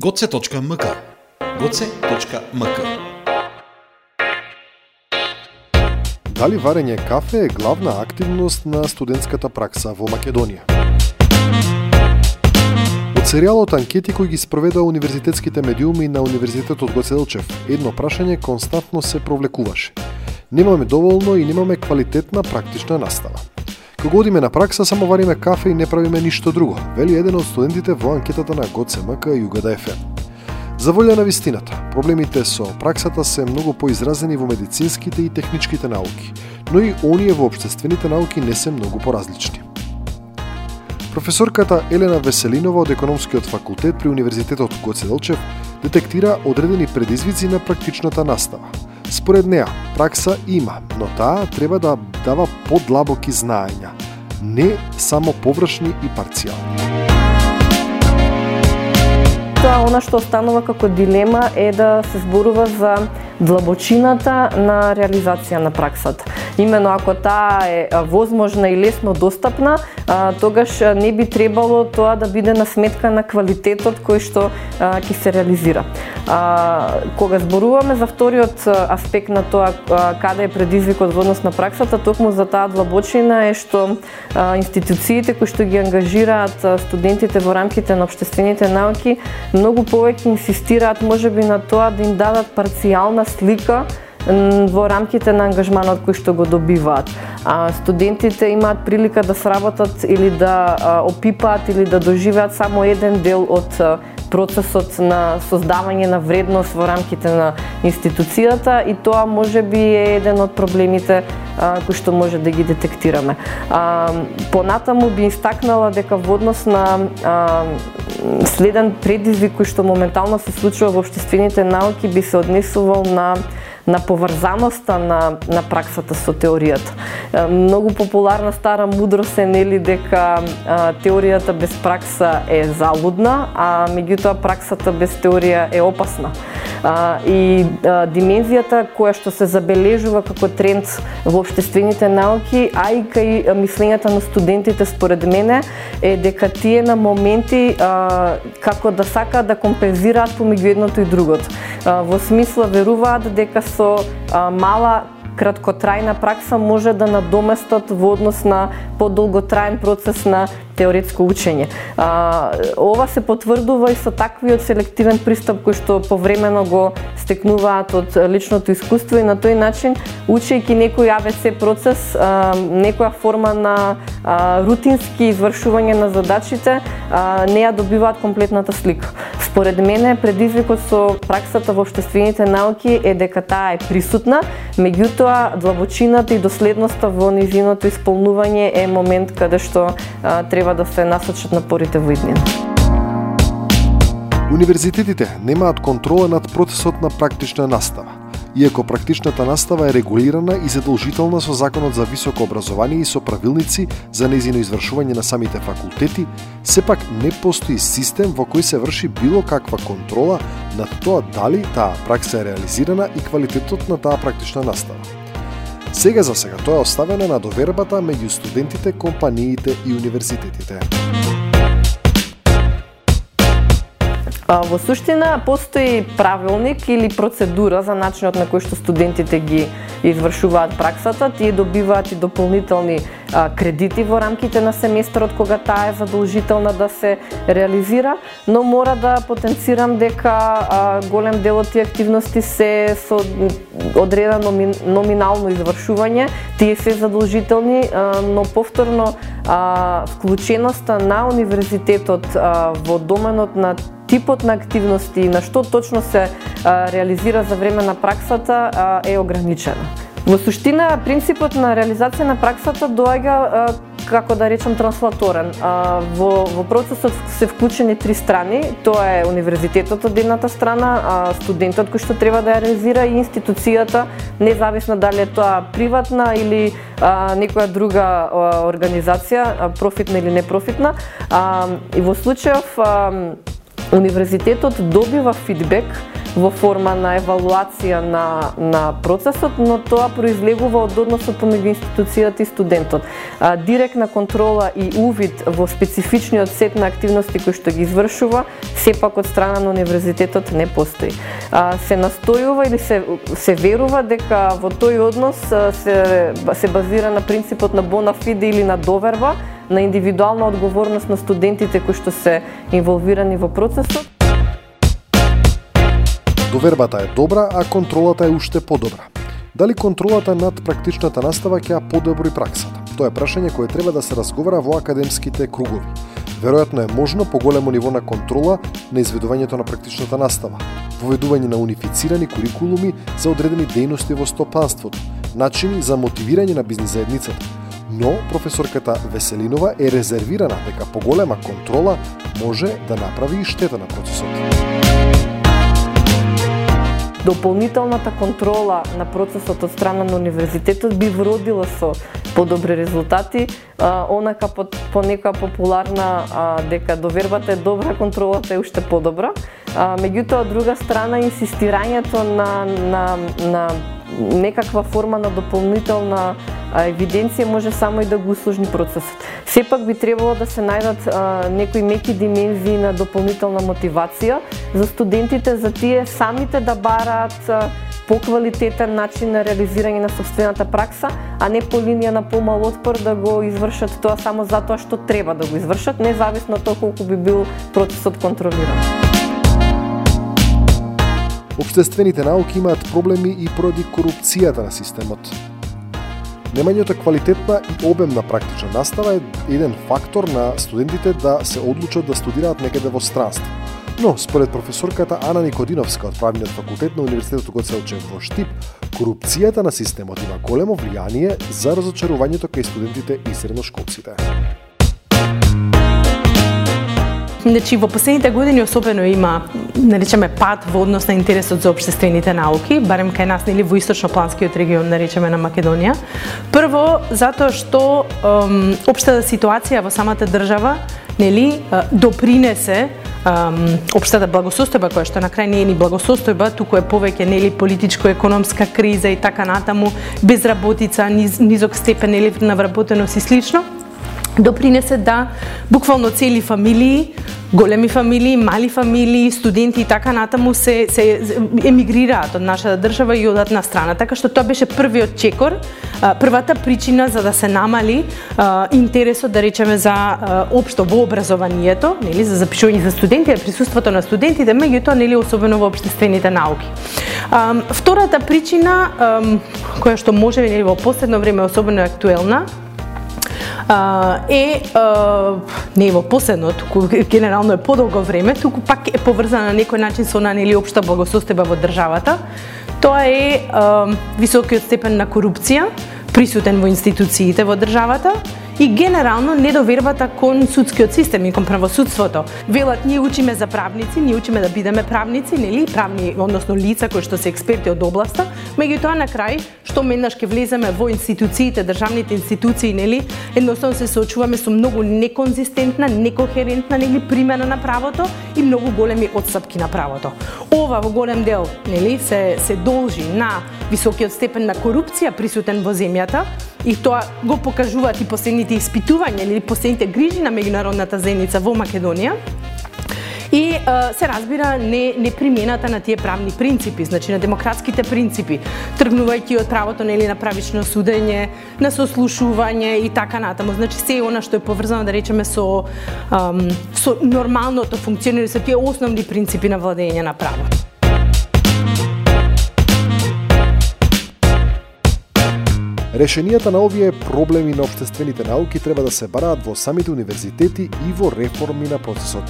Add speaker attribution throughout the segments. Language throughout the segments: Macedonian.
Speaker 1: goce.mk goce.mk
Speaker 2: Дали варење кафе е главна активност на студентската пракса во Македонија? Од серијалот анкети кои ги спроведува универзитетските медиуми на Универзитетот Гоце Делчев, едно прашање константно се провлекуваше. Немаме доволно и немаме квалитетна практична настава. Кога одиме на пракса, само вариме кафе и не правиме ништо друго, вели еден од студентите во анкетата на ГОЦМК Југада ФМ. За волја на вистината, проблемите со праксата се многу поизразени во медицинските и техничките науки, но и оние во обштествените науки не се многу поразлични. Професорката Елена Веселинова од Економскиот факултет при Универзитетот Гоце Делчев детектира одредени предизвици на практичната настава. Според неа, пракса има, но таа треба да дава подлабоки знаења, не само површни и парцијални.
Speaker 3: Тоа она што останува како дилема е да се зборува за длабочината на реализација на праксата. Имено ако таа е возможна и лесно достапна, тогаш не би требало тоа да биде на сметка на квалитетот кој што ќе се реализира. Кога зборуваме за вториот аспект на тоа каде е предизвикот во однос на праксата, токму за таа длабочина е што институциите кои што ги ангажираат студентите во рамките на обштествените науки многу повеќе инсистираат можеби на тоа да им дадат парцијална слика во рамките на ангажманот кој што го добиваат. А студентите имаат прилика да сработат или да опипаат или да доживеат само еден дел од процесот на создавање на вредност во рамките на институцијата и тоа може би е еден од проблемите а, кои што може да ги детектираме. А, понатаму би истакнала дека во однос на а, следен предизвик кој што моментално се случува во обштествените науки би се однесувал на на поврзаноста на, на праксата со теоријата. Многу популарна стара мудрост е нели дека а, теоријата без пракса е залудна, а меѓутоа праксата без теорија е опасна. А, и а, димензијата која што се забележува како тренд во обштествените науки, а и кај мислењата на студентите според мене е дека тие на моменти а, како да сакаат да компензираат помеѓу едното и другото. А, во смисла веруваат дека со а, мала краткотрајна пракса може да надоместат во однос на подолготраен процес на теоретско учење. А, ова се потврдува и со таквиот селективен пристап кој што повремено го стекнуваат од личното искуство и на тој начин учејќи некој АВЦ процес, а, некоја форма на а, рутински извршување на задачите, а, не ја добиваат комплетната слика. Според мене предизвикот со праксата во обштествените науки е дека таа е присутна, меѓутоа длабочината и доследноста во низиното исполнување е момент каде што а, треба да се насочат напорите во иднина.
Speaker 2: Универзитетите немаат контрола над процесот на практична настава иако практичната настава е регулирана и задолжителна со Законот за високо образование и со правилници за незино извршување на самите факултети, сепак не постои систем во кој се врши било каква контрола на тоа дали таа пракса е реализирана и квалитетот на таа практична настава. Сега за сега тоа е оставено на довербата меѓу студентите, компаниите и универзитетите.
Speaker 3: Во суштина постои правилник или процедура за начинот на кој што студентите ги извршуваат праксата, тие добиваат и дополнителни кредити во рамките на семестрот кога таа е задолжителна да се реализира, но мора да потенцирам дека голем дел од тие активности се со одредено номинално извршување, тие се задолжителни, но повторно вклученоста на универзитетот во доменот на типот на активности и на што точно се а, реализира за време на праксата а, е ограничена. Во суштина, принципот на реализација на праксата доаѓа како да речам транслаторен. Во, во процесот се вклучени три страни, тоа е универзитетот од едната страна, студентот кој што треба да ја реализира и институцијата, независно дали е тоа приватна или некоја друга организација, профитна или непрофитна. И во случајов Универзитетот добива фидбек во форма на евалуација на, на процесот, но тоа произлегува од односот помеѓу институцијата и студентот. А, директна контрола и увид во специфичниот сет на активности кои што ги извршува, сепак од страна на универзитетот не постои. А, се настојува или се, се верува дека во тој однос се, се базира на принципот на bona fide или на доверба, на индивидуална одговорност на студентите кои што се инволвирани во процесот.
Speaker 2: Довербата е добра, а контролата е уште подобра. Дали контролата над практичната настава ќе ја подобри праксата? Тоа е прашање кое треба да се разговара во академските кругови. Веројатно е можно поголемо ниво на контрола на изведувањето на практичната настава, поведување на унифицирани курикулуми за одредени дејности во стопанството, начини за мотивирање на бизнис заедницата. Но професорката Веселинова е резервирана дека поголема контрола може да направи и штета на процесот.
Speaker 3: Дополнителната контрола на процесот од страна на универзитетот би вродила со подобри резултати, а, онака по, по нека популарна а, дека довербата е добра, контролата е уште подобра. А, меѓутоа, од друга страна, инсистирањето на, на, на некаква форма на дополнителна евиденција може само и да го усложни процесот. Сепак би требало да се најдат а, некои меки димензии на дополнителна мотивација за студентите, за тие самите да бараат поквалитетен начин на реализирање на собствената пракса, а не по линија на помал отпор да го извршат тоа само затоа што треба да го извршат, независно од тоа колку би бил процесот контролиран.
Speaker 2: Обштествените науки имаат проблеми и поради корупцијата на системот. Немањето квалитетна и обемна практична настава е еден фактор на студентите да се одлучат да студираат некаде во странство. Но, според професорката Ана Никодиновска од правниот факултет на Универзитетот Гоце во Штип, корупцијата на системот има големо влијание за разочарувањето кај студентите и средношколците.
Speaker 4: Значи, во последните години особено има, наречеме, пат во однос на интересот за обштествените науки, барем кај нас, нели, во источно-планскиот регион, наречеме на Македонија. Прво, затоа што ем, обштата ситуација во самата држава, нели, допринесе ем, обштата благосостојба која што на крај не е ни благосостојба, туку е повеќе нели политичко-економска криза и така натаму, безработица, низ, низок степен нели на вработеност и слично допринесе да буквално цели фамилии, големи фамилии, мали фамилии, студенти и така натаму се се емигрираат од нашата држава и одат на страна. Така што тоа беше првиот чекор, првата причина за да се намали интересот да речеме за општо во образованието, нели за запишување за студенти, присуството на студентите, меѓутоа нели особено во обштествените науки. Втората причина која што може нели во последно време особено актуелна е не е во последно, туку генерално е подолго време, туку пак е поврзана на некој начин со она нели општа благосостојба во државата. Тоа е високиот степен на корупција присутен во институциите во државата и генерално недовербата кон судскиот систем и кон правосудството. Велат ние учиме за правници, ние учиме да бидеме правници, нели, правни, односно лица кои што се експерти од областа, меѓутоа на крај што менаш ќе влеземе во институциите, државните институции, нели, едноставно се соочуваме со многу неконзистентна, некохерентна, нели, примена на правото и многу големи отстапки на правото. Ова во голем дел, нели, се се должи на високиот степен на корупција присутен во земјата, и тоа го покажуваат и последните испитувања или последните грижи на меѓународната заедница во Македонија. И а, се разбира не, не примената на тие правни принципи, значи на демократските принципи, тргнувајќи од правото нели на правично судење, на сослушување и така натаму. Значи се она што е поврзано да речеме со ам, со нормалното функционирање со тие основни принципи на владење на правото.
Speaker 2: Решенијата на овие проблеми на обштествените науки треба да се бараат во самите универзитети и во реформи на процесот.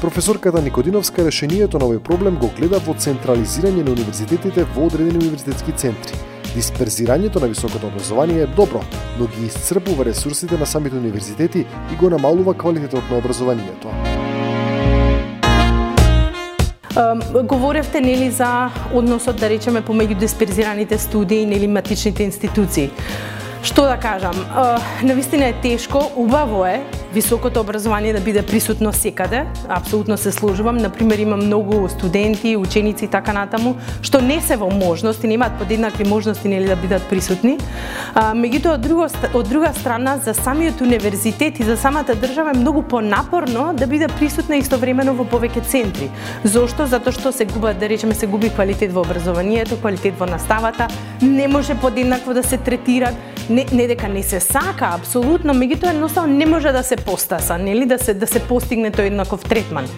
Speaker 2: Професорката Никодиновска решението на овој проблем го гледа во централизирање на универзитетите во одредени универзитетски центри. Дисперзирањето на високото образование е добро, но ги исцрпува ресурсите на самите универзитети и го намалува квалитетот на образованието
Speaker 4: говоревте нели за односот да речеме помеѓу дисперзираните студии нели матичните институции. Што да кажам, на вистина е тешко, убаво е високото образование да биде присутно секаде. Апсолутно се служувам. Например, има многу студенти, ученици и така натаму што не се во можност и немаат подеднакви можности нели да бидат присутни. Меѓутоа од друга од друга страна за самиот универзитет и за самата држава е многу понапорно да биде присутна истовремено во повеќе центри. Зошто? Затоа што се губа, да речеме, се губи квалитет во образованието, квалитет во наставата, не може подеднакво да се третират не, не дека не се сака, апсолутно, меѓутоа едноставно не може да се постаса, нели, да се да се постигне тој еднаков третман.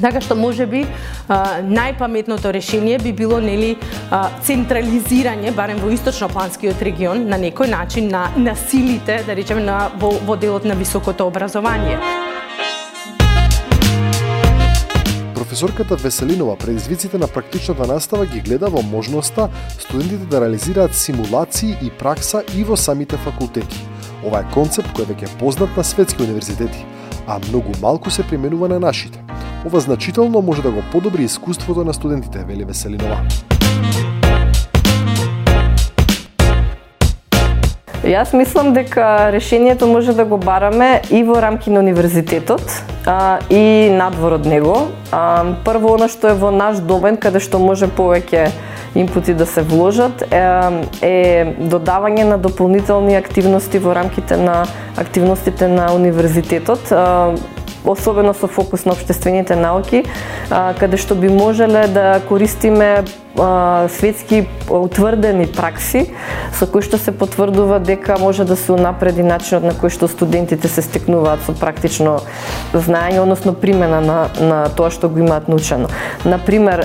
Speaker 4: Така што може би а, најпаметното решение би било нели а, централизирање барем во источно-планскиот регион на некој начин на на силите, да речеме на во, во делот на високото образование.
Speaker 2: Професорката Веселинова предизвиците на практичната настава ги гледа во можноста студентите да реализираат симулации и пракса и во самите факултети. Ова е концепт кој веќе е познат на светски универзитети, а многу малку се применува на нашите. Ова значително може да го подобри искуството на студентите, вели Веселинова.
Speaker 3: Јас мислам дека решението може да го бараме и во рамки на универзитетот а, и надвор од него. А, прво, она што е во наш домен, каде што може повеќе импути да се вложат, е, е додавање на дополнителни активности во рамките на активностите на универзитетот. А, особено со фокус на обштествените науки, каде што би можеле да користиме светски утврдени пракси со кои што се потврдува дека може да се унапреди начинот на кој што студентите се стекнуваат со практично знаење, односно примена на, на тоа што го имаат научено. Например,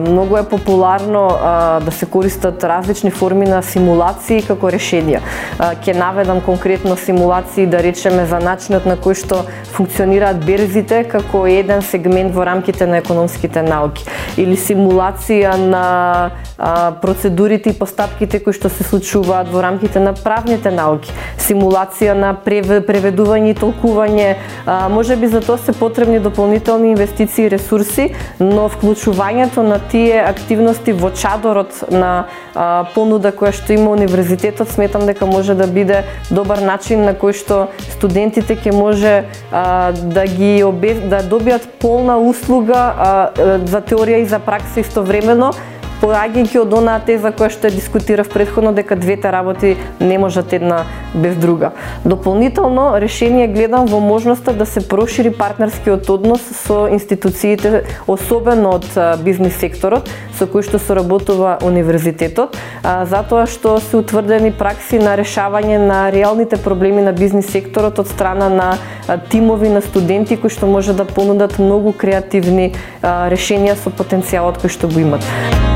Speaker 3: многу е популарно да се користат различни форми на симулации како решенија. Ке наведам конкретно симулации да речеме за начинот на кој што функционираат берзите како еден сегмент во рамките на економските науки или симулација на а, процедурите и постапките кои што се случуваат во рамките на правните науки, симулација на преведување и толкување, а, може би за тоа се потребни дополнителни инвестиции и ресурси, но вклучувањето на тие активности во чадорот на а, понуда која што има универзитетот, сметам дека може да биде добар начин на кој што студентите ќе може а, да ги обе, да добијат полна услуга а, за теорија и за пракса истовремено, поаѓајќи од онаа теза која што ја дискутирав предходно дека двете работи не можат една без друга. Дополнително решение гледам во можноста да се прошири партнерскиот однос со институциите, особено од бизнис секторот, со кој што соработува универзитетот, затоа што се утврдени пракси на решавање на реалните проблеми на бизнис секторот од страна на тимови на студенти кои што може да понудат многу креативни решенија со потенцијалот кој што го имат.